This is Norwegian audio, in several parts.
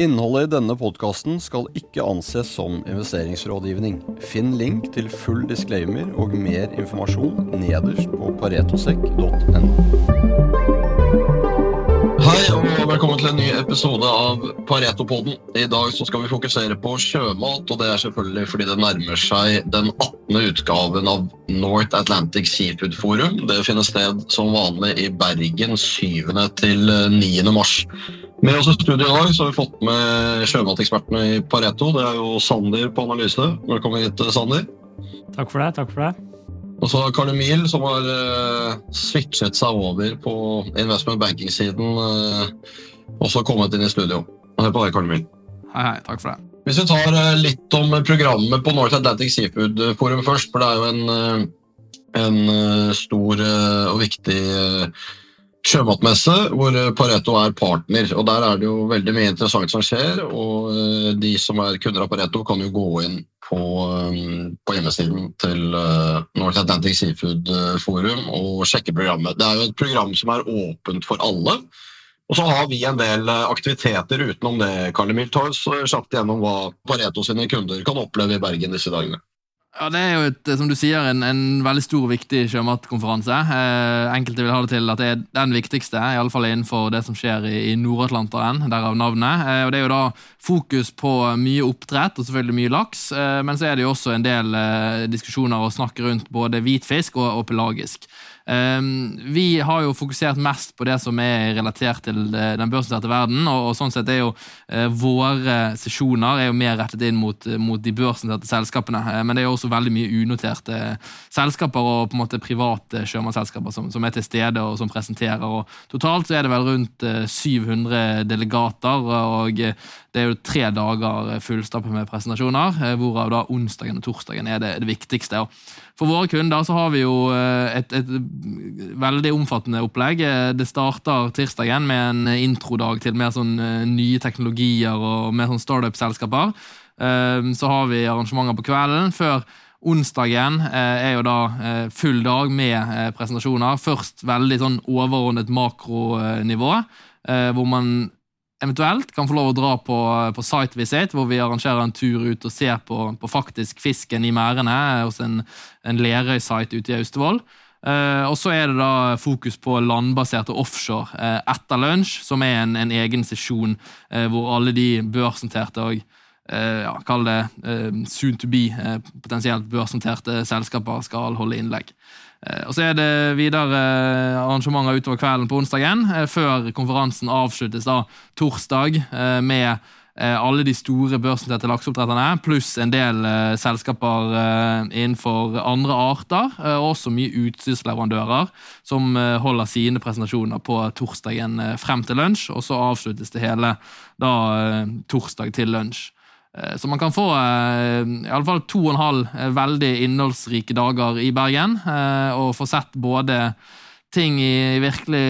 Innholdet i denne podkasten skal ikke anses som investeringsrådgivning. Finn link til full disclaimer og mer informasjon nederst på paretosek.no. Hei og velkommen til en ny episode av Pareto-podden. I dag skal vi fokusere på sjømat, og det er selvfølgelig fordi det nærmer seg den 18. utgaven av North Atlantic Seafood Forum. Det finner sted som vanlig i Bergen 7. til 9. mars. Med oss i studio i dag så har vi fått med sjømatekspertene i Pareto. Det er jo Sander på analyse. Velkommen hit, Sander. Takk for det. takk for det. Og så Karl Emil, som har uh, switchet seg over på investment banking-siden, uh, også kommet inn i studio. Hør på deg, Karl Emil. Hei, hei. Takk for det. Hvis vi tar uh, litt om programmet på North Atlantic Seafood Forum først, for det er jo en, en stor og viktig sjømatmesse hvor Pareto er partner. og Der er det jo veldig mye interessant som skjer. og eh, De som er kunder av Pareto, kan jo gå inn på, eh, på hjemmesiden til eh, North Atlantic Seafood Forum og sjekke programmet. Det er jo et program som er åpent for alle. Og så har vi en del aktiviteter utenom det. Karl Emil, oss kjapt gjennom hva Pareto sine kunder kan oppleve i Bergen disse dagene. Ja, Det er jo et, som du sier, en, en veldig stor og viktig sjømatkonferanse. Eh, enkelte vil ha det til at det er den viktigste, i alle fall innenfor det som skjer i, i Nord-Atlanteren. Derav navnet. Eh, og Det er jo da fokus på mye oppdrett og selvfølgelig mye laks. Eh, men så er det jo også en del eh, diskusjoner og snakk rundt både hvitfisk og, og pelagisk. Ehm, vi har jo fokusert mest på det som er relatert til eh, den børsnoterte verden. og, sånn sett er jo eh, Våre sesjoner er jo mer rettet inn mot, mot de børsnoterte selskapene. Eh, men det er jo også veldig mye unoterte selskaper og på en måte private sjømannsselskaper som, som, er til stede og som presenterer. og Totalt så er det vel rundt 700 delegater. og det er jo tre dager fullstappet med presentasjoner, hvorav da onsdagen og torsdagen er det, det viktigste. For våre kunder så har vi jo et, et veldig omfattende opplegg. Det starter tirsdagen med en introdag til mer sånn eh, nye teknologier og mer sånn startup-selskaper. Eh, så har vi arrangementer på kvelden. Før onsdagen eh, er jo da full dag med presentasjoner. Først veldig sånn overordnet makronivå, hvor man eventuelt kan få lov å dra på, på site visit, hvor vi arrangerer en tur ut og ser på, på faktisk fisken i merdene hos en, en Lerøy-site ute i Austevoll. Uh, og så er det da fokus på landbasert og offshore uh, etter lunsj, som er en, en egen sesjon uh, hvor alle de børsnoterte og ja, kall det soon to be, potensielt børsnoterte selskaper skal holde innlegg. Og Så er det videre arrangementer utover kvelden på onsdagen, før konferansen avsluttes da torsdag med Eh, alle de store børsnoterte lakseoppdretterne, pluss en del eh, selskaper eh, innenfor andre arter, eh, og også mye utstyrsleverandører som eh, holder sine presentasjoner på torsdagen eh, frem til lunsj, og så avsluttes det hele da torsdag til lunsj. Så man kan få i alle fall to og en halv veldig innholdsrike dager i Bergen, og få sett både ting i virkelig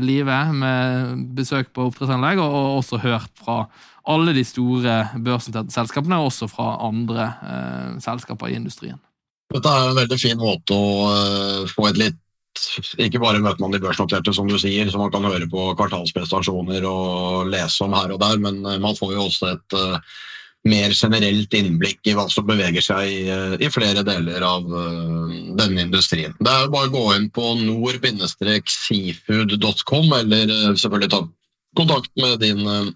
livet med besøk på oppdrettsanlegg, og, og, også hørt fra alle de store børsnoterte selskapene, og også fra andre selskaper i industrien. Dette er en veldig fin måte å få et litt ikke bare møter man de børsnoterte, som du sier, som man kan høre på kvartalsprestasjoner og lese om her og der, men man får jo også et mer generelt innblikk i hva som beveger seg i, eh, i flere deler av uh, denne industrien. Det er bare å gå inn på nord-seafood.com, eller uh, selvfølgelig ta kontakt med din uh,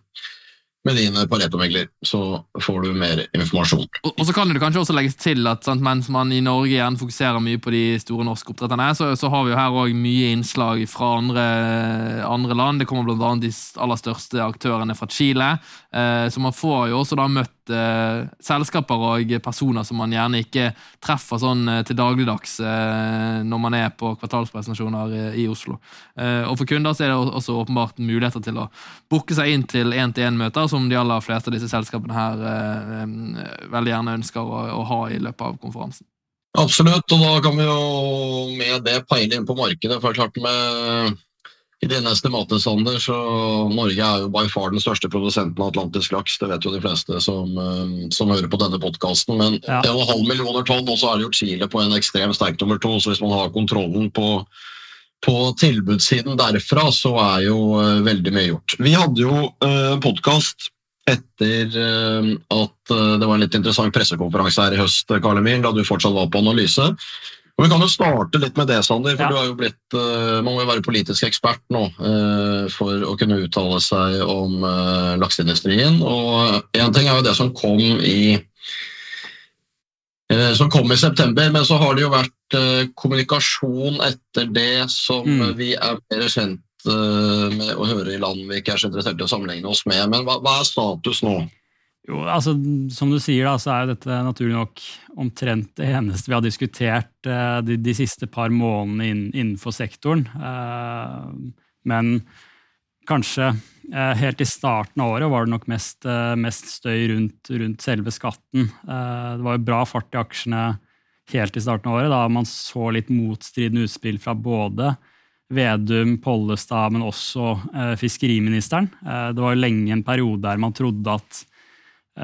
med din Pareto-megler, så får du mer informasjon. Og, og, så kan det kanskje også legges til at sant, mens man i Norge igjen fokuserer mye på de store norske oppdretterne, så, så har vi jo her òg mye innslag fra andre, andre land. Det kommer bl.a. de aller største aktørene fra Chile. Eh, så man får jo også da møtt uh, selskaper og personer som man gjerne ikke treffer sånn uh, til dagligdags uh, når man er på kvartalspresentasjoner i, i Oslo. og For kunder så er det også åpenbart muligheter til å booke seg inn til én-til-én-møter, som de aller fleste av disse selskapene her veldig gjerne ønsker å, å ha i løpet av konferansen. Absolutt, og da kan vi jo med det peile inn på markedet. for klart med i denne estimatet, Sander, så Norge er jo by far den største produsenten av atlantisk laks. Det vet jo de fleste som, eh, som hører på denne podkasten. Men ja. 1,5 millioner tonn, og så er det jo Chile på en ekstremt sterk nummer to. Så hvis man har kontrollen på på tilbudssiden derfra så er jo uh, veldig mye gjort. Vi hadde jo uh, podkast etter uh, at uh, det var en litt interessant pressekonferanse her i høst, Karl Emil, da du fortsatt var på analyse. Og Vi kan jo starte litt med det, Sander. for ja. du har jo blitt, uh, Man må jo være politisk ekspert nå for å kunne uttale seg om lakseindustrien. Og Én ting er jo det som kom i Eh, som kom i september. Men så har det jo vært eh, kommunikasjon etter det som mm. vi er mer kjent eh, med å høre i land vi ikke er så interessert i å sammenligne oss med. Men hva, hva, er status nå? Jo, altså Som du sier, da, så er dette naturlig nok omtrent det eneste vi har diskutert de, de siste par månedene innenfor sektoren. Men kanskje uh, helt i starten av året var det nok mest, mest støy rundt, rundt, selve skatten. Det var jo bra fart i aksjene helt i starten av året, da man så litt motstridende utspill fra både Vedum, Pollestad, men også fiskeriministeren. Det var jo lenge en periode der man trodde at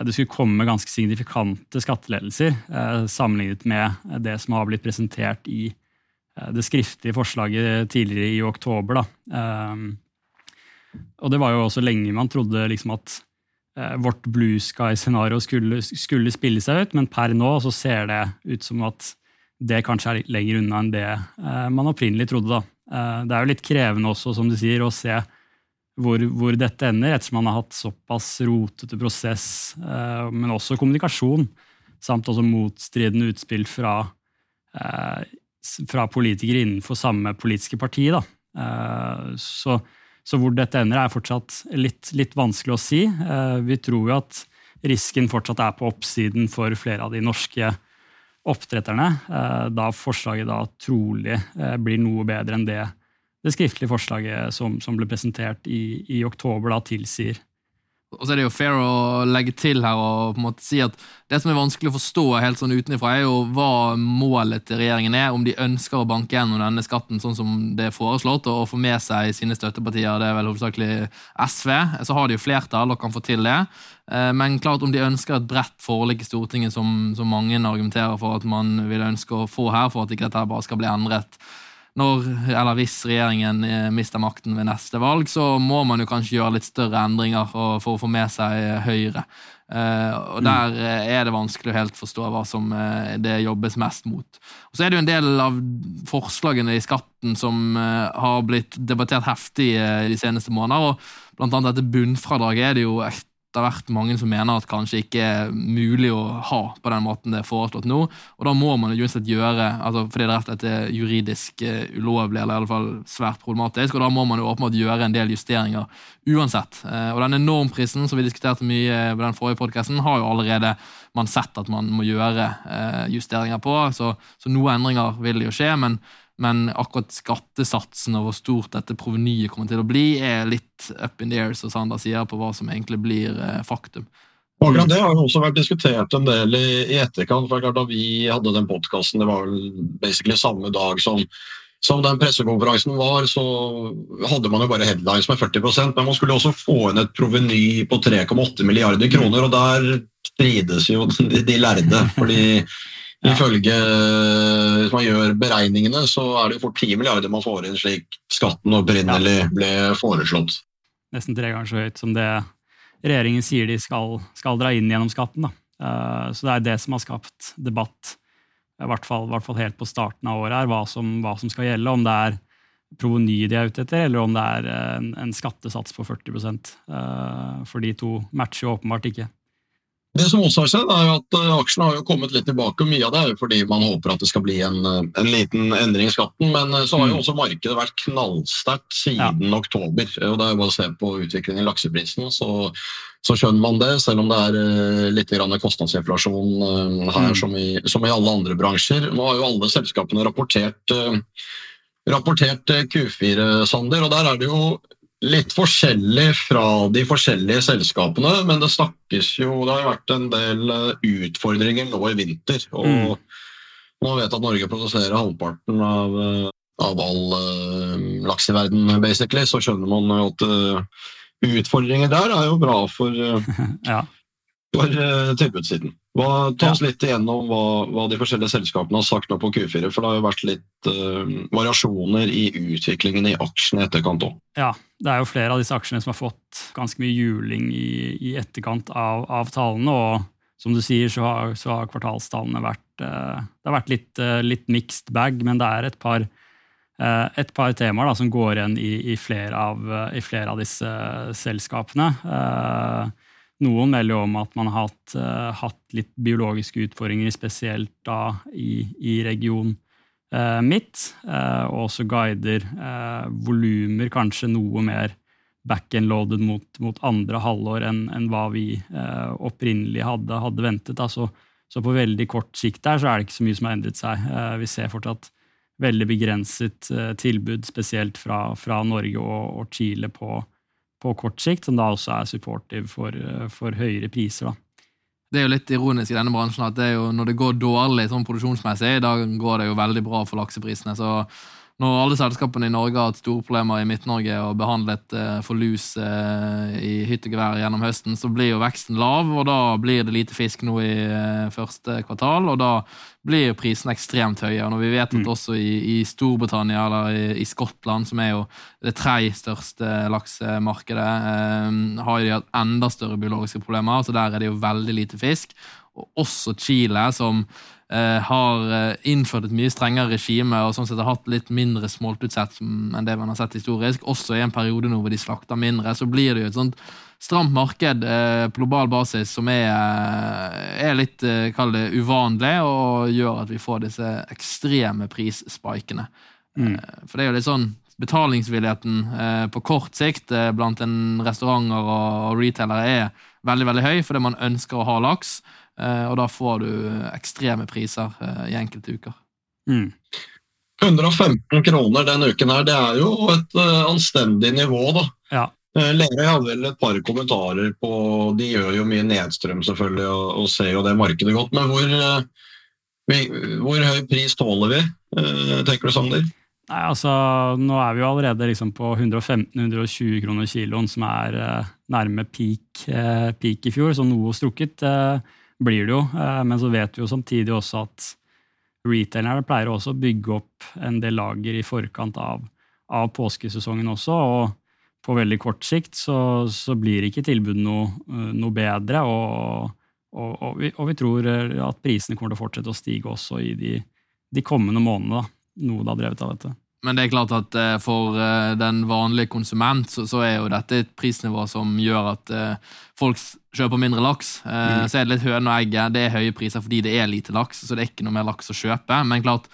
det skulle komme ganske signifikante skattelettelser sammenlignet med det som har blitt presentert i det skriftlige forslaget tidligere i oktober. Da. Og det var jo også lenge man trodde liksom at eh, vårt blue sky-scenario skulle, skulle, spille seg ut, men per nå så ser det ut som at det kanskje er litt lenger unna enn det eh, man opprinnelig trodde. da. Eh, det er jo litt krevende også, som du sier, å se hvor, hvor dette ender, ettersom man har hatt såpass rotete prosess, eh, men også kommunikasjon, samt også motstridende utspill fra, eh, fra politikere innenfor samme politiske parti. Eh, så så hvor dette ender, er fortsatt litt, litt vanskelig å si. Eh, vi tror jo at risken fortsatt er på oppsiden for flere av de norske oppdretterne, eh, da forslaget da trolig eh, blir noe bedre enn det det skriftlige forslaget som, som ble presentert i, i oktober, da tilsier. Og så er det jo fair å legge til her og på en måte si at det som er vanskelig å forstå helt sånn utenfra, er jo hva målet til regjeringen er. Om de ønsker å banke gjennom denne skatten sånn som det er foreslått, og få med seg sine støttepartier, det er vel hovedsakelig SV, så har de jo flertall og kan få til det. Eh, men klart om de ønsker et bredt forlik i Stortinget, som, som mange argumenterer for at man vil ønske å få her, for at ikke dette bare skal bli endret når, eller hvis regjeringen eh, mister makten ved neste valg, så må man jo kanskje gjøre litt større endringer for å få med seg Høyre. Uh, og mm. Der er det vanskelig å helt forstå hva som uh, det jobbes mest mot. Og Så er det jo en del av forslagene i skatten som uh, har blitt debattert heftig de seneste måneder. og Blant annet dette bunnfradraget er det jo et det har vært mange som mener at kanskje ikke er mulig å ha på den måten det er foreslått nå. Og da må man jo uansett gjøre, altså fordi det rett og er juridisk uh, ulovlig, eller i alle fall svært problematisk, og da må man jo åpenbart gjøre en del justeringer uansett. Uh, og den normprisen som vi diskuterte mye på den forrige podkasten, har jo allerede man sett at man må gjøre justeringer på, så, så noen endringer vil jo skje. men men akkurat skattesatsen og hvor stort dette provenyet kommer til å bli, er litt up in the air, som Sander sier, på hva som egentlig blir eh, faktum. Akkurat Det har jo også vært diskutert en del i, i etterkant. for klart Da vi hadde den podkasten, det var vel basically samme dag som, som den pressekonferansen var, så hadde man jo bare headlines med 40% men man skulle også få inn et proveny på 3,8 milliarder kroner, og der strides jo de, de lærde. fordi Ifølge Hvis man gjør beregningene, så er det jo fort 10 milliarder man får inn slik skatten opprinnelig ble foreslått. Nesten tre ganger så høyt som det regjeringen sier de skal, skal dra inn gjennom skatten. Da. Eh, så det er det som har skapt debatt, i hvert fall, i hvert fall helt på starten av året, her, hva som, hva som skal gjelde. Om det er proveny de er ute etter, eller om det er en, en skattesats på 40 eh, For de to matcher jo åpenbart ikke. Det som også har skjedd, er jo at eh, aksjene har jo kommet litt tilbake. og Mye av det er jo fordi man håper at det skal bli en, eh, en liten endring i skatten. Men eh, så har jo mm. også markedet vært knallsterkt siden ja. oktober. og Det er jo bare å se på utviklingen i lakseprisen, så, så, skjønner man det. Selv om det er litt kostnadsinflasjon her mm. som, i, som, i, alle andre bransjer. Nå har jo alle selskapene rapportert, rapportert Q4, Sander, og der er det jo litt forskjellig fra de forskjellige selskapene, men det snakkes jo Det har vært en del eh, utfordringer nå i vinter. Og mm. man vet at Norge produserer halvparten av, eh, av all uh, laks i verden, basically. Så skjønner man jo at uh, utfordringer der er jo bra for, uh, ja. for tilbudssiden. Hva, ta oss litt igjennom hva, hva, de forskjellige selskapene har sagt nå på Q4. For det har jo vært litt uh, variasjoner i utviklingen i aksjene i etterkant òg. Ja, det er jo flere av disse aksjene som har fått ganske mye juling i, i etterkant av, av, tallene. Og som du sier, så har, så har kvartalstallene vært uh, Det har vært litt, uh, litt, mixed bag, men det er et par, et par temaer da, som går igjen i, i, flere av, i, flere av, disse selskapene. Uh, noen melder om at man har hatt, uh, hatt, litt biologiske utfordringer, spesielt da i, i region uh, midt, uh, og også guider uh, volumer kanskje noe mer back-end-loaded mot, mot, andre halvår enn, enn hva vi opprinnelig hadde, hadde ventet. Altså, så på veldig kort sikt der så er det ikke så mye som har endret seg. vi ser fortsatt veldig begrenset tilbud, spesielt fra, fra Norge og, og Chile på, på kort sikt, som da også er supportive for, eh, for høyere priser. da. Det er jo litt ironisk i denne bransjen at det jo, når det går dårlig sånn produksjonsmessig, da går det jo veldig bra for lakseprisene. så når alle selskapene i Norge har hatt store problemer i Midt-Norge og behandlet eh, for lus eh, i hyttegevær gjennom høsten, så blir jo veksten lav, og da blir det lite fisk nå i eh, første kvartal. Og da blir prisene ekstremt høye. Og når vi vet at mm. også i, i, Storbritannia eller i, i, Skottland, som er jo det tredje største laksemarkedet, har de hatt enda større biologiske problemer, så der er det jo veldig lite fisk. Og også Chile, som Eh, har eh, innført et mye strengere regime og sånn sett har hatt litt mindre smoltutsett enn det man har sett historisk. Også i en periode nå hvor de slakter mindre, så blir det jo et sånt stramt marked eh, på global basis som er, er litt kall det uvanlig, og gjør at vi får disse ekstreme prisspikene. Mm. For det er jo litt sånn betalingsvilligheten eh, på kort sikt eh, blant en restauranter og, og retailere er veldig veldig høy fordi man ønsker å ha laks. Eh, og da får du ekstreme priser eh, i enkelte uker. Mm. 115 kroner denne uken her, det er jo et uh, anstendig nivå, da. Ja. Lerøy har vel et par kommentarer på De gjør jo mye nedstrøm, selvfølgelig, og, og ser jo det markedet godt. Men hvor, hvor høy pris tåler vi, tenker du, Sander? Nei, altså, Nå er vi jo allerede liksom på 115-120 kroner kiloen, som er nærme peak, peak, i fjor, så noe strukket. Uh, blir det jo. Eh, men så vet vi jo samtidig også at retailerne pleier også å bygge opp en del lager i forkant av, av påskesesongen også. og på veldig kort sikt så, så blir ikke tilbudet noe, eh, noe bedre. Og, og, og, vi, og, vi, tror at prisene kommer til å fortsette å stige også i de, de kommende månedene. Noe det har drevet av dette. Men det er klart at eh, for eh, den vanlige konsument så, så, er jo dette et prisnivå som gjør at eh, folk kjøper mindre laks. Mm. Så er det litt høne og egget. Det er høye priser fordi det er lite laks, så det er ikke noe mer laks å kjøpe. Men klart,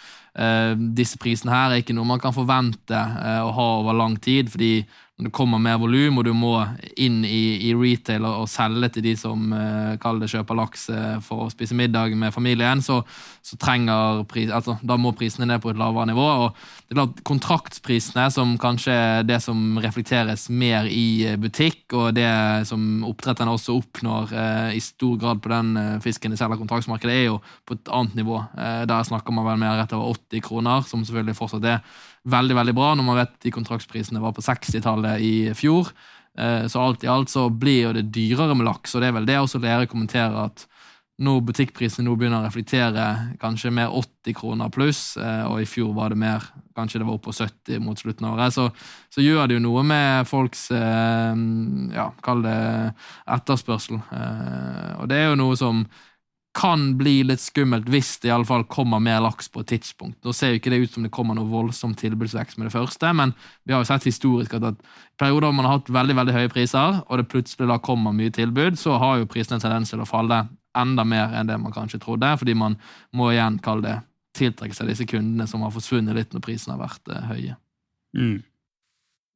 disse prisene her er ikke noe man kan forvente å ha over lang tid. fordi det kommer mer volum, og du må inn i, i retail og, selge til de som uh, kaller det kjøper laks uh, for å spise middag med familien, så, så trenger pris, altså, da må prisene ned på et lavere nivå. og det er klart Kontraktsprisene, som kanskje er det som reflekteres mer i eh, butikk, og det som oppdretterne også oppnår uh, i stor grad på den fisken de selger kontraktsmarkedet, er jo på et annet nivå. der snakker man vel mer rett over 80 kroner, som selvfølgelig fortsatt er veldig veldig bra, når man vet de kontraktsprisene var på 60-tallet i fjor. Eh, så alt i alt så blir jo det dyrere med laks, og det er vel det også dere kommenterer, at nå butikkprisene nå begynner å reflektere kanskje mer 80 kroner pluss, eh, og i fjor var det mer, kanskje det var opp på 70 mot slutten av året, så, så gjør det jo noe med folks eh, ja, kall det etterspørsel. Og det er jo noe som kan bli litt skummelt hvis det i alle fall kommer mer laks på et tidspunkt. Nå ser jo ikke det ut som det kommer noe voldsom tilbudsvekst med det første, men vi har jo sett historisk at, i perioder hvor man har hatt veldig veldig høye priser, og det plutselig da kommer mye tilbud, så har jo prisene en tendens til å falle enda mer enn det man kanskje trodde, fordi man må igjen kalle det tiltrekke seg disse kundene som har forsvunnet litt når prisene har vært uh, høye. Mm.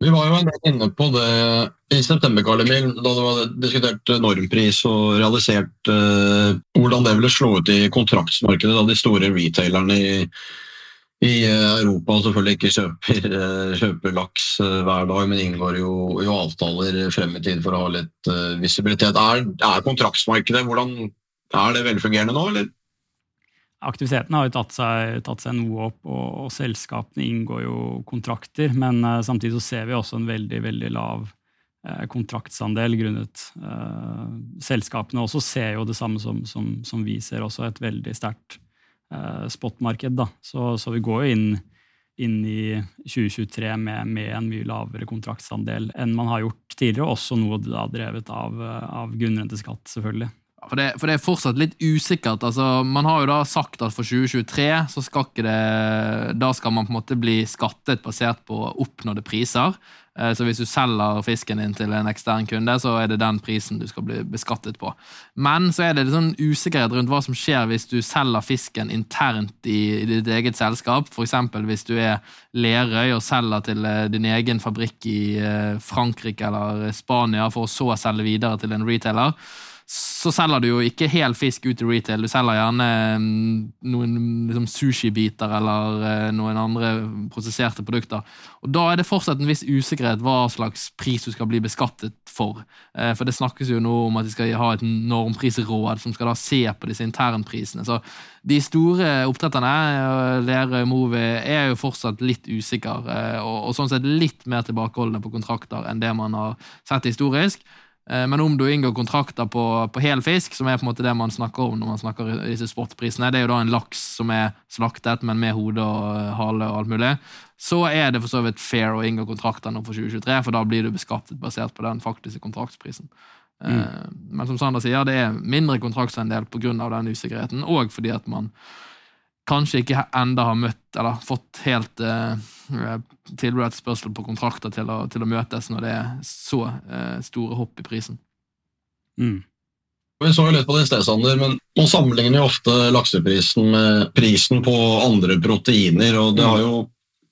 Vi var jo en del inne på det i september, Karl Emil, da det var diskutert normpris og realisert uh, hvordan det ville slå ut i kontraktsmarkedet da de store retailerne i, i Europa selvfølgelig ikke kjøper, uh, kjøper laks uh, hver dag, men inngår jo, jo, avtaler frem i tid for å ha litt visibilitet. Er, er kontraktsmarkedet hvordan, er det velfungerende nå, eller? Aktiviteten har jo tatt seg, tatt seg noe opp, og, og, selskapene inngår jo kontrakter. Men uh, samtidig så ser vi også en veldig veldig lav uh, kontraktsandel grunnet uh, Selskapene også ser jo det samme som, som, som vi ser, også et veldig sterkt spotmarked. Da. Så, så, vi går jo inn, inn i 2023 med, med, en mye lavere kontraktsandel enn man har gjort tidligere, også noe da drevet av, av grunnrenteskatt, selvfølgelig. For det, for det, er fortsatt litt usikkert. altså Man har jo da sagt at for 2023 så skal ikke det Da skal man på en måte bli skattet basert på oppnådde priser. Eh, så hvis du selger fisken din til en ekstern kunde, så er det den prisen du skal bli beskattet på. Men så er det litt sånn usikkerhet rundt hva som skjer hvis du selger fisken internt i, ditt eget selskap. F.eks. hvis du er Lerøy og selger til eh, din egen fabrikk i eh, Frankrike eller Spania for å så selge videre til en retailer så selger du jo ikke hel fisk ut i retail. Du selger gjerne mm, noen liksom, sushibiter eller uh, noen andre prosesserte produkter. Og Da er det fortsatt en viss usikkerhet hva slags pris du skal bli beskattet for. Uh, for det snakkes jo nå om at de skal ha et normprisråd som skal da se på disse internprisene. Så de store oppdretterne, uh, Lerøy Movi, er jo fortsatt litt usikre, og, og sånn sett litt mer tilbakeholdne på kontrakter enn det man har sett historisk. Eh, men om du inngår kontrakter på, på hel fisk, som er på en måte det man snakker om når man snakker disse sportprisene, det er jo da en laks som er slaktet, men med hode og eh, hale og alt mulig, så er det for så vidt fair å inngå kontrakter nå for 2023, for da blir du beskattet basert på den faktiske kontraktsprisen. Eh, mm. Men som Sander sier, det er mindre kontraktsandel pga. den usikkerheten, og fordi at man kanskje ikke enda har møtt eller fått helt uh, tilbud etter spørsel på kontrakter til å, til å, møtes når det er så uh, store hopp i prisen. Mm. Vi så jo litt på det i sted, Sander, men nå sammenligner jo ofte lakseprisen med prisen på andre proteiner. og det har jo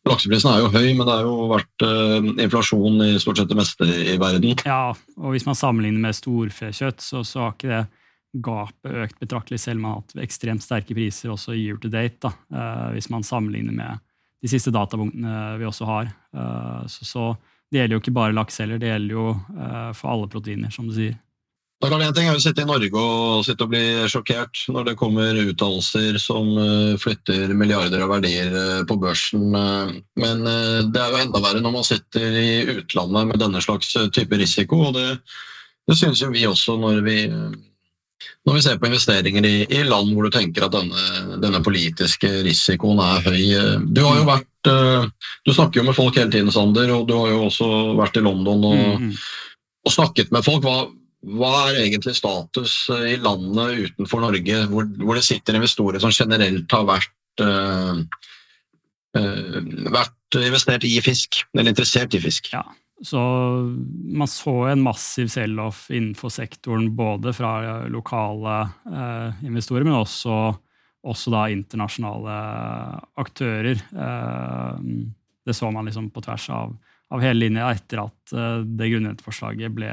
Lakseprisen er jo høy, men det har jo vært uh, inflasjon i stort sett det meste i verden. Ja, og hvis man sammenligner med storfekjøtt, så, så har ikke det gapet økt betraktelig, selv om man har hatt ekstremt sterke priser også year to date, da, uh, hvis man sammenligner med de siste datapunktene vi også har. Uh, så, så, det gjelder jo ikke bare laks heller, det gjelder jo uh, for alle proteiner, som du sier. Det er en ting er å sitte i Norge og sitte og bli sjokkert når det kommer uttalelser som flytter milliarder av verdier på børsen, men det er jo enda verre når man sitter i utlandet med denne slags type risiko. og Det, det synes jo vi også når vi når vi ser på investeringer i, i land hvor du tenker at denne, denne, politiske risikoen er høy. Du har jo vært eh, Du snakker jo med folk hele tiden, Sander, og du har jo også vært i London og, mm. og snakket med folk. Hva, hva, er egentlig status i landet utenfor Norge, hvor, hvor det sitter investorer som generelt har vært uh, uh, vært investert i fisk, eller interessert i fisk? Ja, så man så en massiv sell-off innenfor sektoren, både fra lokale eh, investorer, men også, også, internasjonale aktører. Eh, det så man liksom på tvers av, av hele linja etter at eh, det grunnrenteforslaget ble,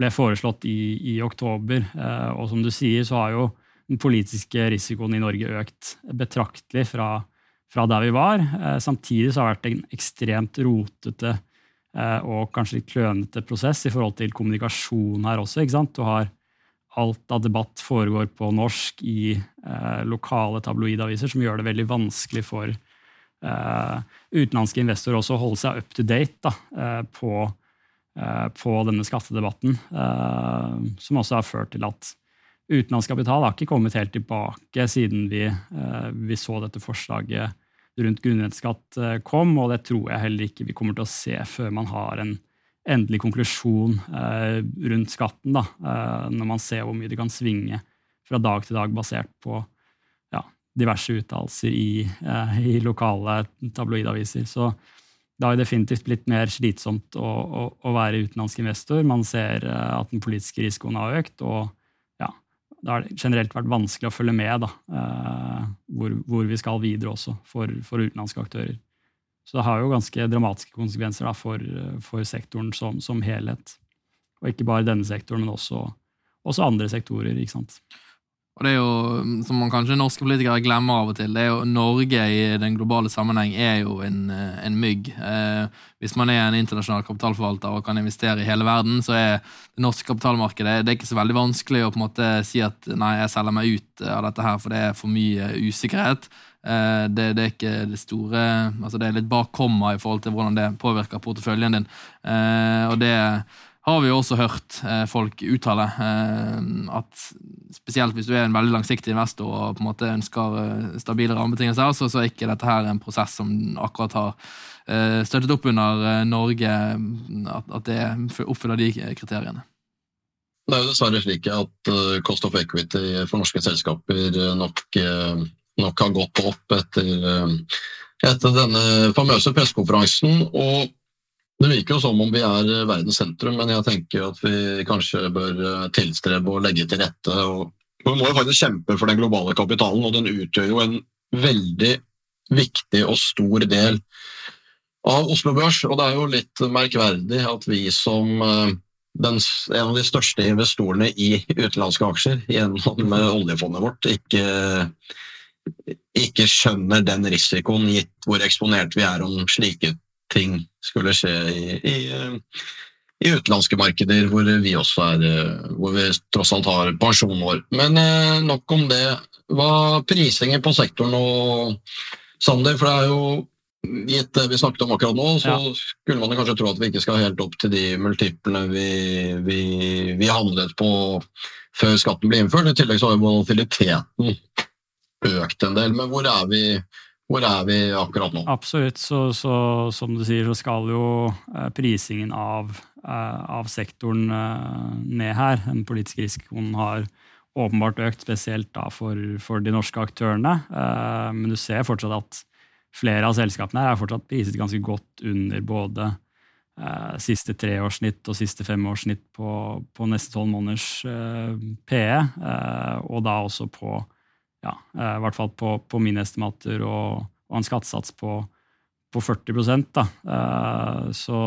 ble foreslått i, i oktober. Eh, og som du sier, så har jo den politiske risikoen i Norge økt betraktelig fra, fra der vi var. Eh, samtidig så har det vært en ekstremt rotete Eh, og kanskje litt klønete prosess i forhold til kommunikasjon her også. ikke sant? Du har alt av debatt foregår på norsk i eh, lokale tabloidaviser, som gjør det veldig vanskelig for eh, utenlandske investorer også å holde seg up to date da, eh, på, eh, på, denne skattedebatten. Eh, som også har ført til at utenlandsk kapital har ikke kommet helt tilbake siden vi, vi så dette forslaget rundt grunnrenteskatt eh, kom, og det tror jeg heller ikke vi kommer til å se før man har en endelig konklusjon eh, rundt skatten, da, eh, når man ser hvor mye det kan svinge fra dag til dag basert på ja, diverse uttalelser i, i, lokale tabloidaviser. Så det har definitivt blitt mer slitsomt å, å, å være utenlandsk investor. Man ser at den politiske risikoen har økt, og da har generelt vært vanskelig å følge med da, eh, hvor, hvor, vi skal videre også for, for, utenlandske aktører. Så det har jo ganske dramatiske konsekvenser da, for, for, sektoren som, som, helhet. Og ikke bare denne sektoren, men også, også andre sektorer. ikke sant? Og det er jo, Som man kanskje norske politikere glemmer av og til, det er jo Norge i den globale sammenheng er jo en, eh, en mygg. Eh, hvis man er en internasjonal kapitalforvalter og kan investere i hele verden, så er det norske kapitalmarkedet det er ikke så veldig vanskelig å på en måte si at nei, jeg selger meg ut av dette her, for det er for mye usikkerhet. Eh, det, det, er ikke det store altså Det er litt bak komma i forhold til hvordan det påvirker porteføljen din. Eh, og det har vi jo også hørt eh, folk uttale eh, at spesielt hvis du er en veldig langsiktig investor og på en måte ønsker eh, stabile rammebetingelser, så, er ikke dette her en prosess som akkurat har støttet opp under Norge, at, det oppfyller de kriteriene. Det er jo dessverre slik at cost of equity for norske selskaper nok, nok har gått opp etter, etter denne famøse pressekonferansen. og det virker jo som om vi er eh, verdens sentrum, men jeg tenker at vi kanskje bør eh, tilstrebe å legge til rette. Og vi må jo faktisk kjempe for den globale kapitalen, og den utgjør jo en veldig viktig og stor del av Oslo Børs. Og det er jo litt merkverdig at vi som eh, den, en av de største investorene i utenlandske aksjer gjennom oljefondet vårt, ikke, ikke skjønner den risikoen, gitt hvor eksponert vi er om slike ting skulle skje i, i, i utenlandske markeder, hvor vi også er eh, hvor vi tross alt har pensjonen vår. Men eh, nok om det. Hva prisingen på sektoren og Sander, for det er jo Gitt det vi snakket om akkurat nå, så ja. skulle man kanskje tro at vi ikke skal helt opp til de multiplene vi, vi, vi handlet på før skatten ble innført. I tillegg så har jo volatiliteten økt en del. Men hvor er vi hvor er vi akkurat nå? Absolutt. Så, så, som du sier, så skal jo eh, prisingen av, eh, av sektoren eh, ned her. Den politiske risikoen har åpenbart økt, spesielt da for, for de norske aktørene. Men du ser fortsatt at flere av selskapene her er fortsatt priset ganske godt under både siste treårssnitt og siste femårssnitt på, på neste tolv måneders PE, og da også på ja, eh, i hvert fall på, på mine estimater, og, og en skattesats på, på 40 da. Eh, så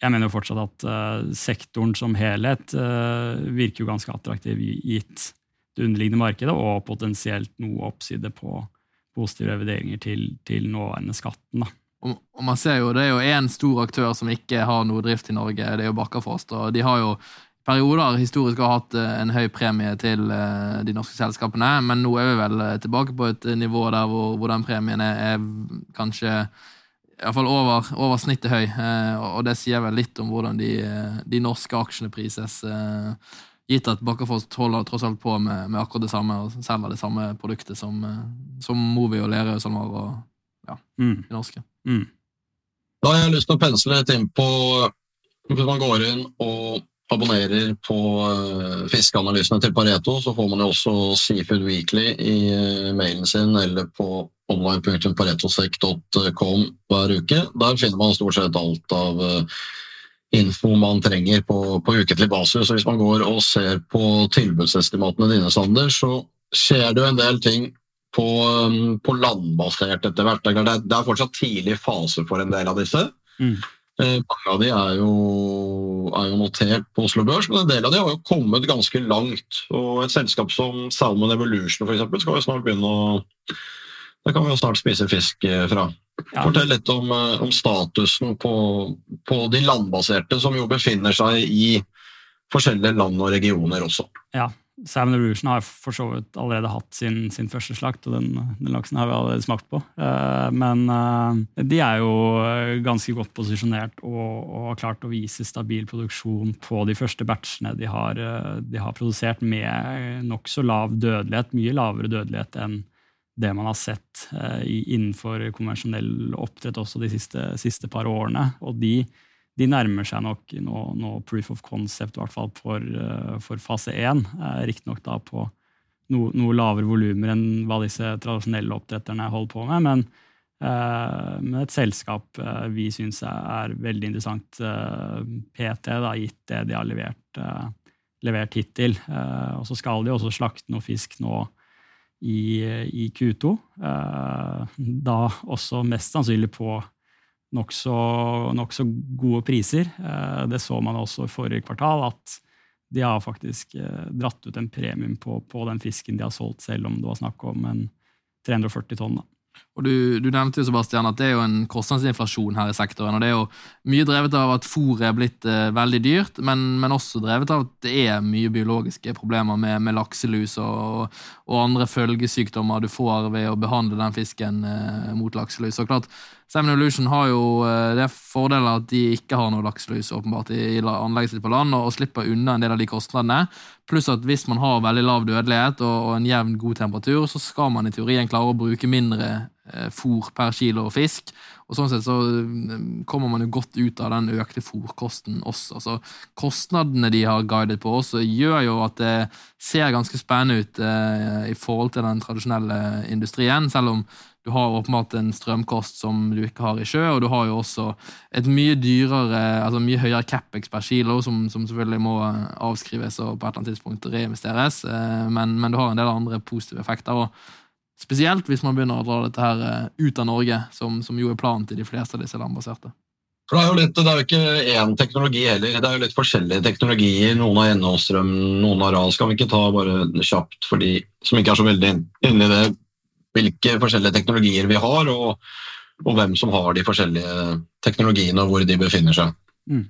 jeg mener jo fortsatt at uh, sektoren som helhet virker jo ganske attraktiv gitt det underliggende markedet, og potensielt noe oppside på positive revideringer til, til nåværende skatten. da. Og, man ser jo, Det er jo én stor aktør som ikke har noe drift i Norge, det er jo Bakkafrost. De har jo perioder historisk har hatt eh, en høy premie til eh, de norske selskapene, men nå er vi vel eh, tilbake på et nivå der hvor, hvor den premien er, kanskje iallfall over, over snittet høy. Og det sier vel litt om hvordan de, de norske aksjene prises. Gitt at Bakkafrost holder tross alt på med, med, akkurat det samme og selger det samme produktet som, som Movi og Lerøy og SalMar og ja, mm. de norske. Mm. Da har jeg lyst til å pensle litt inn på Hvis man går inn og abonnerer på uh, fiskeanalysene til Pareto, så får man jo også Seafood Weekly i uh, mailen sin eller på online.paretosek.com hver uke. Der finner man stort sett alt av uh, info man trenger på, på uketlig basis. Så hvis man går og ser på tilbudsestimatene dine, Sander, så skjer det jo en del ting på, på landbasert etter hvert. Det er, det er fortsatt tidlig fase for en del av disse. Mm. Eh, mange av de er jo, er jo, notert på Oslo Børs, men en del av de har jo kommet ganske langt. Og Et selskap som Salmon Evolution for eksempel, skal vi snart begynne å Der kan vi jo snart spise fisk eh, fra. Ja. Fortell litt om, eh, om statusen på, på, de landbaserte, som jo befinner seg i forskjellige land og regioner også. Ja, Salmon Revolution har for så vidt allerede hatt sin, sin første slakt, og den, den, laksen har vi allerede smakt på. Uh, men uh, de er jo ganske godt posisjonert og, og, har klart å vise stabil produksjon på de første batchene de har, de har produsert med nokså lav dødelighet, mye lavere dødelighet enn det man har sett innenfor konvensjonell oppdrett også de siste, siste par årene. Og de de nærmer seg nok nå, nå proof of concept, i hvert fall for, eh, for fase 1. Eh, Riktignok da på noe, noe lavere volumer enn hva disse tradisjonelle oppdretterne holder på med. Men, eh, med et selskap vi syns er veldig interessant PT, da, gitt det de har levert, levert hittil. og så skal de også slakte noe fisk nå i, i Q2. da også mest sannsynlig på nokså nok gode priser. Eh, det så man også i forrige kvartal, at de har faktisk eh, dratt ut en premium på, på den fisken de har solgt, selv om det var snakk om en 340 tonn. Da. Og du, du, nevnte jo Sebastian, at det er jo en kostnadsinflasjon her i sektoren. og Det er jo mye drevet av at fôret er blitt eh, veldig dyrt, men, men, også drevet av at det er mye biologiske problemer med, med lakselus og, og, andre følgesykdommer du får ved å behandle den fisken eh, mot lakselus. Og klart, Salmon Evolution har jo eh, det fordelen at de ikke har noe lakselus åpenbart i anlegget sitt på land, og, slipper unna en del av de kostnadene. Pluss at hvis man har veldig lav dødelighet og, en jevn, god temperatur, så skal man i teorien klare å bruke mindre eh, fôr per kilo fisk. Og sånn sett så mm, kommer man jo godt ut av den økte fôrkosten også. Så kostnadene de har guidet på oss, gjør jo at det ser ganske spennende ut eh, i forhold til den tradisjonelle industrien, selv om du har åpenbart en strømkost som du ikke har i sjø, og du har jo også et mye dyrere, altså mye høyere capex per kilo, som, som, selvfølgelig må avskrives og på et eller annet tidspunkt reinvesteres, eh, men, men, du har en del andre positive effekter. og Spesielt hvis man begynner å dra dette her eh, ut av Norge, som, som jo er planen til de fleste av disse landbaserte. For det er, jo litt, det er jo ikke én teknologi heller, det er jo litt forskjellige teknologier. Noen har NH-strøm, noen har RAS. Kan vi ikke ta bare kjapt for de som ikke er så veldig inne i det, hvilke forskjellige teknologier vi har, og, og, hvem som har de forskjellige teknologiene, og hvor de befinner seg. Mm.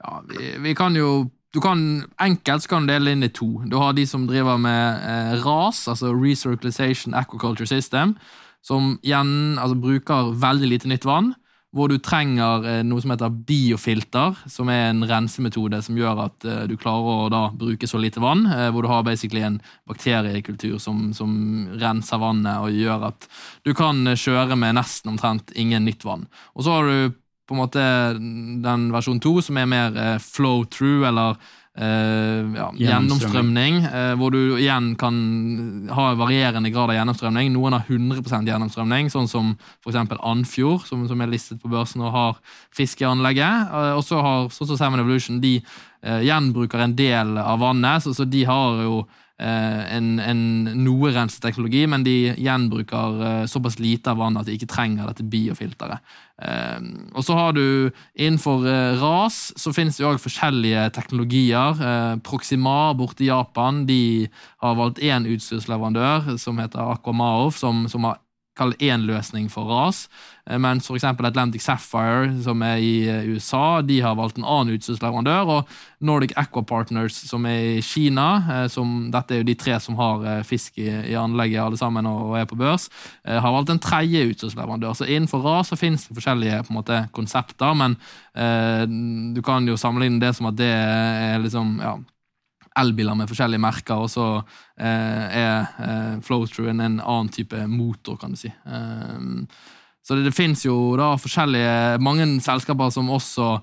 Ja, vi, vi, kan jo du kan, Enkelt kan du dele inn i to. Du har de som driver med eh, RAS, altså Recirculation Aquaculture System, som igjen altså, bruker veldig lite nytt vann hvor du trenger eh, noe som heter biofilter, som er en rensemetode som gjør at eh, du klarer å da bruke så lite vann. Eh, hvor du har basically en bakteriekultur som, som renser vannet og gjør at du kan kjøre med nesten omtrent ingen nytt vann. Og så har du på en måte den versjon to som er mer flow through, eller ja, gjennomstrømning, uh, hvor du igjen kan ha varierende grad av gjennomstrømning. Noen har 100% gjennomstrømning, sånn som f.eks. Andfjord, som, som, er listet på børsen og har fisk i anlegget. Uh, og så har sånn som Seven Evolution de gjenbruker en del av vannet, så, så de har jo Eh, en, en noe renseteknologi, men de gjenbruker eh, såpass lite av vann at de ikke trenger dette biofilteret. Eh, og så har du Innenfor RAS så finnes det jo også forskjellige teknologier. Proximar borte i Japan de har valgt én utstyrsleverandør som heter Aquamaov, som, som har kall én løsning for ras. Eh, mens f.eks. Atlantic Sapphire, som er i eh, USA, de har valgt en annen utstyrsleverandør. Og Nordic Aqua Partners, som er i Kina, eh, som, dette er jo de tre som har fisk i, i anlegget alle sammen og, er på børs, har valgt en tredje utstyrsleverandør. Så innenfor ras så finnes det forskjellige på en måte, konsepter, men eh, du kan jo sammenligne det som at det er liksom ja, elbiler med forskjellige merker, og så eh, er eh, flow-throughen en annen type motor, kan du si. Um, så det, det finnes jo da forskjellige mange selskaper som også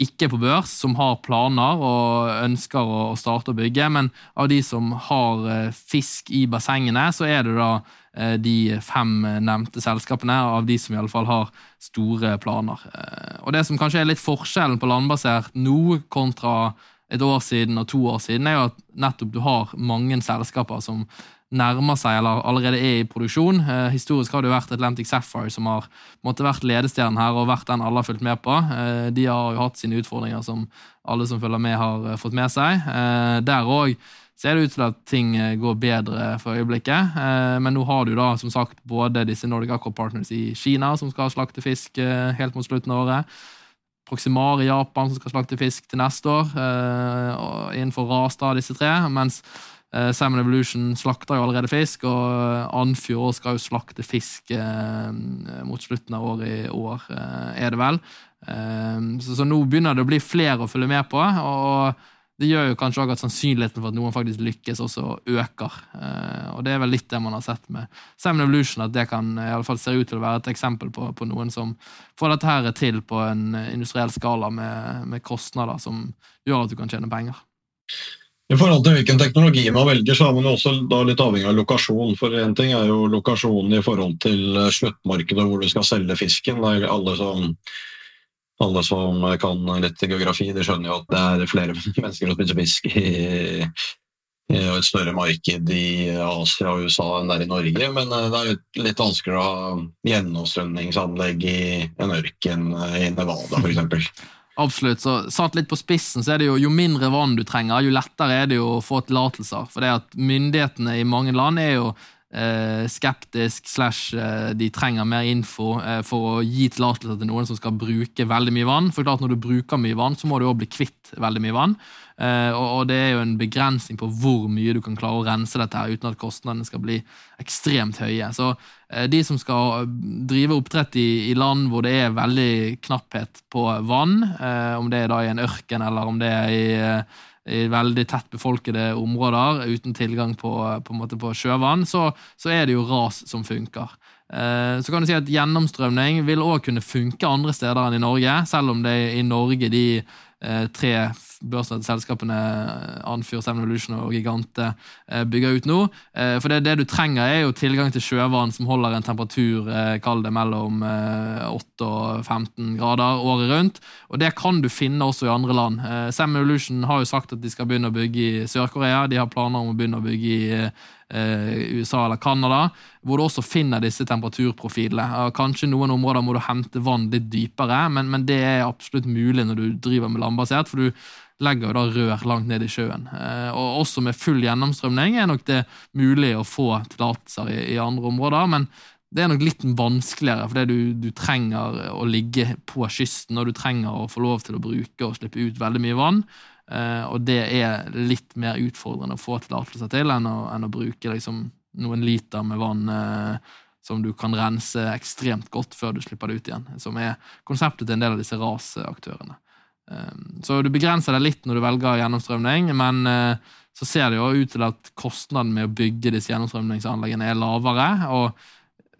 ikke på børs, som har planer og ønsker å, starte å bygge, men av de som har eh, fisk i bassengene, så er det da de fem nevnte selskapene, av de som i alle fall har store planer. Og Det som kanskje er litt forskjellen på landbasert nå kontra et år siden og to år siden, er jo at nettopp du har mange selskaper som nærmer seg eller allerede er i produksjon. Eh, historisk har det jo vært Atlantic Sapphire som har måtte vært ledestjernen her og vært den alle har fulgt med på. Eh, de har jo hatt sine utfordringer som alle som følger med, har eh, fått med seg. Eh, der òg ser det ut til at ting eh, går bedre for øyeblikket. Eh, men nå har du da som sagt både disse Nordic Aqua Partners i Kina, som skal slakte fisk helt mot slutten av året. Proximar i Japan, som skal slakte fisk til neste år. Uh, innenfor Rasta, disse tre. Mens uh, Salmon Evolution slakter jo allerede fisk, og Andfjord skal jo slakte fisk uh, mot slutten av året i år, er det vel. Så, så, nå begynner det å bli flere å følge med på. og det gjør jo kanskje også at sannsynligheten for at noen faktisk lykkes, også øker. Eh, og Det er vel litt det man har sett med Seven Evolution, at det kan i alle fall ser ut til å være et eksempel på, på noen som får dette her til på en industriell skala med, med, kostnader som gjør at du kan tjene penger. I forhold til hvilken teknologi man velger, så er man også litt avhengig av lokasjon. For Én ting er jo lokasjonen i forhold til sluttmarkedet hvor du skal selge fisken. Det er alle som alle som kan litt geografi, de skjønner jo at det er flere mennesker som spiser fisk i, i et større marked i Asia og USA enn det er i Norge. Men eh, det er litt vanskeligere å ha gjennomstrømningsanlegg i en ørken i Nevada f.eks. Absolutt. så Satt litt på spissen, så er det jo jo mindre vann du trenger, jo lettere er det jo å få tillatelser. For det at myndighetene i mange land er jo eh, skeptisk, slash eh, de trenger mer info eh, for å gi tillatelse til noen som skal bruke veldig mye vann. For klart Når du bruker mye vann, så må du også bli kvitt veldig mye vann. Eh, og, det er jo en begrensning på hvor mye du kan klare å rense dette her uten at kostnadene skal bli ekstremt høye. Så eh, de som skal drive oppdrett i, land hvor det er veldig knapphet på vann, eh, om det er da i en ørken eller om det er i i veldig tett befolkede områder uten tilgang på, på, på sjøvann, så, så, er det jo ras som funker. Eh, så kan du si at Gjennomstrømning vil òg kunne funke andre steder enn i Norge, selv om det er i Norge de eh, tre børsnoterte selskapene Anfyr, Seven Evolution og Gigante eh, bygger ut nå. Eh, for det, det, du trenger, er jo tilgang til sjøvann som holder en temperatur eh, kall det mellom 8 og 15 grader året rundt. Og det kan du finne også i andre land. Seven Evolution har jo sagt at de skal begynne å bygge i Sør-Korea. De har planer om å begynne å bygge i USA eller Canada, hvor du også finner disse temperaturprofilene. Kanskje noen områder må du hente vann litt dypere, men, men det er absolutt mulig når du driver med landbasert. for du legger jo da rør langt ned i sjøen. Eh, og Også med full gjennomstrømning er nok det mulig å få tillatelser i, i, andre områder. men det er nok litt vanskeligere, fordi du, du, trenger å ligge på kysten, og du trenger å få lov til å bruke og slippe ut veldig mye vann. Eh, og det er litt mer utfordrende å få tillatelse til enn å, enn å bruke liksom, noen liter med vann eh, som du kan rense ekstremt godt før du slipper det ut igjen. Som er konseptet til en del av disse rasaktørene. Ehm, så du begrenser deg litt når du velger gjennomstrømning, men eh, så ser det jo ut til at kostnaden med å bygge disse gjennomstrømningsanleggene er lavere. og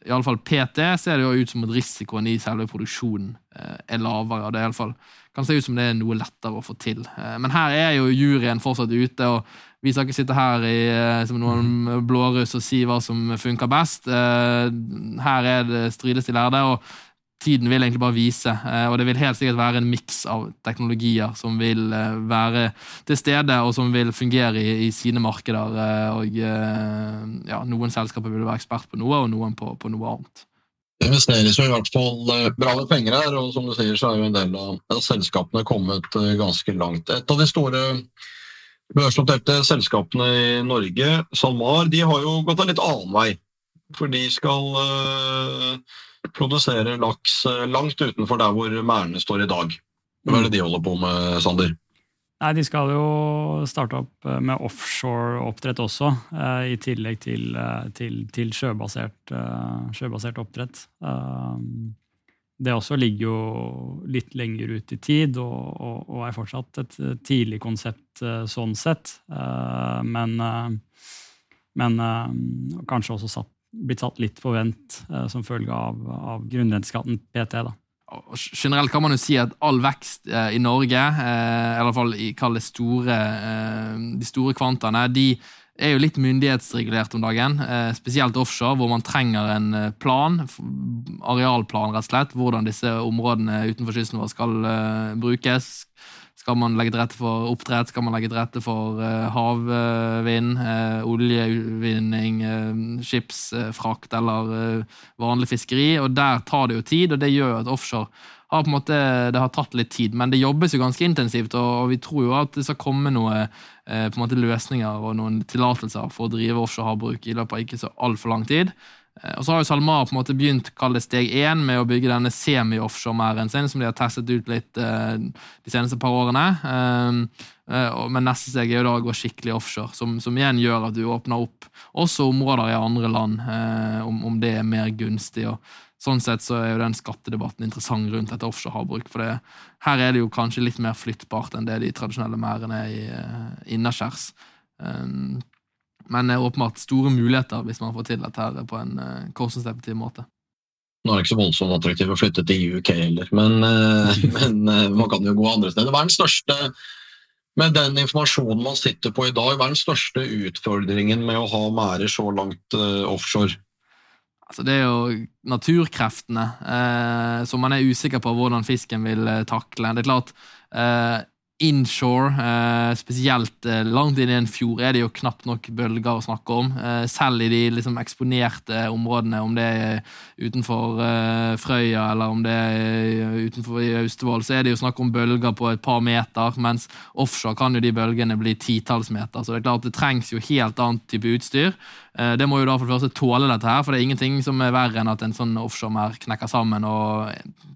i alle fall PT ser det jo ut som at risikoen i selve produksjonen eh, er lavere. det er i alle fall, kan se ut som det er noe lettere å få til. Eh, men her er jo juryen fortsatt ute, og vi skal ikke sitte her i, som noen blåruss og si hva som funker best. Her er det strides de lærde. Tiden vil egentlig bare vise. Eh, og det vil helt sikkert være en miks av teknologier som vil eh, være til stede, og som vil fungere i, i sine markeder. Eh, og ja, noen selskaper vil være ekspert på noe, og noen på, på noe annet. Det investeres jo i hvert fall bra med penger her, og som du sier, så er jo en del av selskapene kommet ganske langt. Et av de store børsnoterte selskapene i Norge, SalMar, de har jo gått en litt annen vei. For de skal produserer laks eh, langt utenfor der hvor merdene står i dag. Hva er det de holder på med, Sander? Nei, De skal jo starte opp eh, med offshore-oppdrett også, eh, i tillegg til, til, til sjøbasert, sjøbasert, oppdrett. Det også ligger jo litt lenger ut i tid og, og, og er fortsatt et tidlig konsept sånn sett. Men, men kanskje også satt blitt satt litt på vent eh, som følge av, av grunnrenteskatten PT. da. Generelt kan man jo si at all vekst eh, i Norge, eh, i hvert fall det store, eh, de store kvantaene, de er jo litt myndighetsregulert om dagen. Eh, spesielt offshore, hvor man trenger en eh, plan, arealplan rett og slett, hvordan disse områdene utenfor kysten vår skal brukes skal man legge til rette for oppdrett? Skal man legge til rette for uh, havvind, uh, oljeutvinning, uh, skipsfrakt eller vanlig fiskeri? Og Der tar det jo tid, og det gjør at offshore har på en måte, det har tatt litt tid. Men det jobbes jo ganske intensivt, og, vi tror jo at det skal komme noen løsninger og noen tillatelser for å drive offshore havbruk i løpet av ikke så altfor lang tid. Eh, og så har jo SalMar på en måte begynt kalle steg én med å bygge denne semi-offshore-merden sin, som de har testet ut litt uh, de seneste par årene. Uh, uh, men neste steg er jo da å gå skikkelig offshore, som, som, igjen gjør at du åpner opp også områder i andre land, om, om, det er mer gunstig. og Sånn sett så er jo den skattedebatten interessant rundt dette offshore havbruk. For det, her er det jo kanskje litt mer flyttbart enn det de tradisjonelle merdene er innaskjærs. Um, men åpenbart store muligheter hvis man får til dette her på en uh, kostnadseffektiv måte. Nå er det ikke så voldsomt attraktivt å flytte til UK heller, men, uh, men uh, man kan jo gå andre steder. Hva er den største med den informasjonen man sitter på i dag, hva er den største utfordringen med å ha merder så langt offshore? Altså, det er jo naturkreftene eh, som man er usikker på hvordan fisken vil takle. Det er klart, eh, inshore, eh, spesielt eh, langt inn i en fjord, er det jo knapt nok bølger å snakke om. Eh, selv i de liksom, eksponerte områdene, om det er utenfor eh, Frøya eller om det er utenfor i Austevoll, så er det jo snakk om bølger på et par meter, mens offshore kan jo de bølgene bli titalls meter. Så det er klart det trengs jo helt annet type utstyr. Eh, det må jo da for det første tåle dette, her, for det er ingenting som er verre enn at en sånn offshore knekker sammen og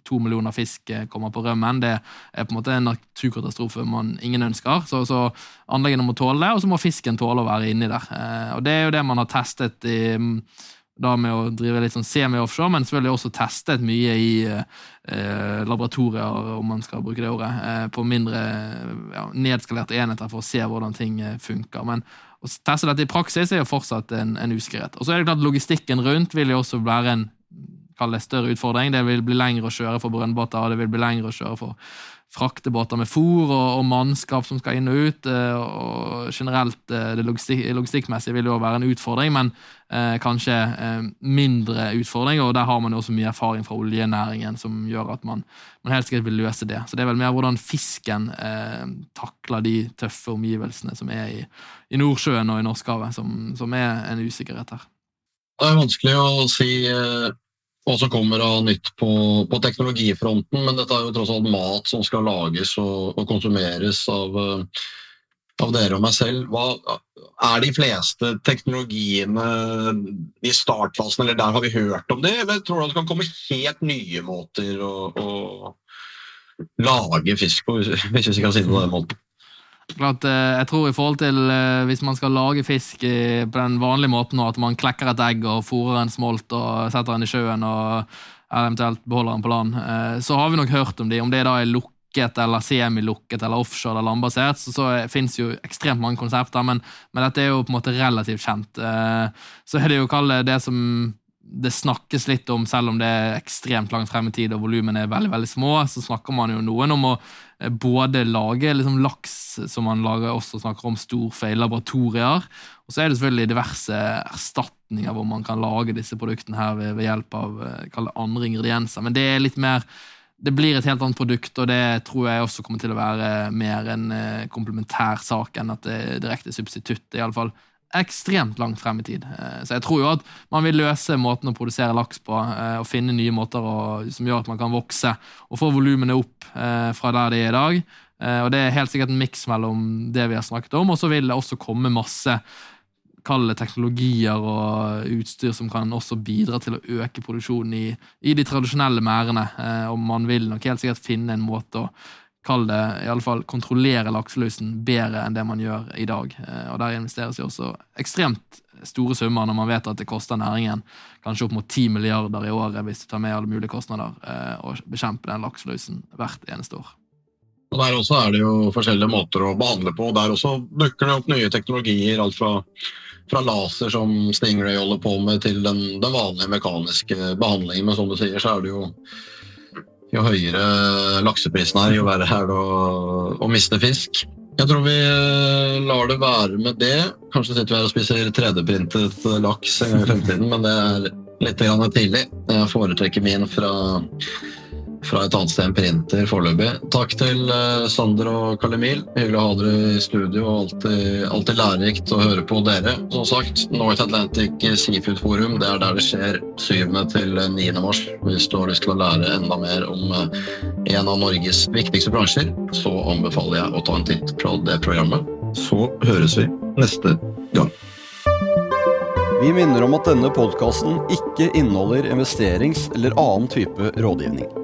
to millioner fisk eh, kommer på rømmen. Det er på en måte en naturkatastrofe man ingen ønsker. Så, så anleggene må tåle det, og så må fisken tåle å være inni der. Eh, og Det er jo det man har testet i da med å drive litt sånn semi-offshore, men selvfølgelig også testet mye i eh, laboratorier, om man skal bruke det ordet, eh, på mindre ja, nedskalerte enheter for å se hvordan ting funker. Men å teste dette i praksis er jo fortsatt en, en usikkerhet. Og så er det klart Logistikken rundt vil jo også være en større utfordring. Det vil bli lengre å kjøre for brønnbåter, og det vil bli lengre å kjøre for fraktebåter med fôr og, og, mannskap som skal inn og ut. Eh, og generelt eh, det logistik, logistikkmessige vil jo være en utfordring, men eh, kanskje eh, mindre utfordringer. Og der har man jo også mye erfaring fra oljenæringen som gjør at man, man helt sikkert vil løse det. Så det er vel mer hvordan fisken eh, takler de tøffe omgivelsene som er i, i Nordsjøen og i Norskehavet, som, som er en usikkerhet her. Det er vanskelig å si eh, hva som kommer av nytt på, på, teknologifronten, men dette er jo tross alt mat som skal lages og, og konsumeres av, eh, av, dere og meg selv. Hva er de fleste teknologiene i startfasen, eller der har vi hørt om det? Eller tror du det kan komme helt nye måter å, å lage fisk på, hvis vi kan si det på den måten? Klart, eh, jeg tror i forhold til eh, Hvis man skal lage fisk på den vanlige måten, at man klekker et egg og fôrer en smolt og setter den i sjøen og eventuelt beholder den på land, eh, så har vi nok hørt om de. Om det da er lukket eller semilukket eller offshore eller landbasert, så, så fins jo ekstremt mange konsepter, men, men, dette er jo på en måte relativt kjent. Så er det jo å kalle det som det snakkes litt om, selv om det er ekstremt langt frem i tid og volumene er veldig veldig små, så snakker man jo noen om å eh, både lage liksom laks, som man lager også snakker om, storfe i laboratorier. Og så er det selvfølgelig diverse erstatninger hvor man kan lage disse produktene her ved, ved hjelp av eh, andre ingredienser. Men det er litt mer det blir et helt annet produkt, og det tror jeg også kommer til å være mer en eh, komplementær sak enn at det er direkte substitutt. fall ekstremt langt frem i tid. Eh, så jeg tror jo at man vil løse måten å produsere laks på, eh, og finne nye måter å, som gjør at man kan vokse og få volumene opp fra der de er i dag. Og det er helt sikkert en miks mellom det vi har snakket om, og så vil det også komme masse kalle teknologier og utstyr som kan også bidra til å øke produksjonen i, i de tradisjonelle merdene. Og man vil nok helt sikkert finne en måte å kall det i alle fall, kontrollere lakselusen bedre enn det man gjør i dag. Eh, og Der investeres jo også ekstremt store summer når man vet at det koster næringen kanskje opp mot 10 milliarder i året hvis du tar med alle mulige kostnader eh, å bekjempe den lakselusen hvert eneste år. Og Der også er det jo forskjellige måter å behandle på. Der også dukker det opp nye teknologier. alt fra, fra laser, som Stingray holder på med, til den, den vanlige mekaniske behandlingen. Men som du sier, så er det jo jo høyere lakseprisen er, jo verre er det å, å, miste fisk. Jeg tror vi eh, lar det være med det. Kanskje sitter vi her og spiser 3D-printet laks en gang i fremtiden, men det er litt tidlig. Jeg foretrekker min fra fra et annet sted enn printer foreløpig. Takk til uh, Sander og Karl Emil. Hyggelig å ha dere i studio. Alltid, alltid lærerikt å høre på dere. Som sagt, North Atlantic Seafood Forum det er der det skjer 7. til 9. mars. Hvis du har lyst til å lære enda mer om uh, en av Norges viktigste bransjer, så anbefaler jeg å ta en titt på det programmet. Så høres vi neste gang. Vi minner om at denne podkasten ikke inneholder investerings- eller annen type rådgivning.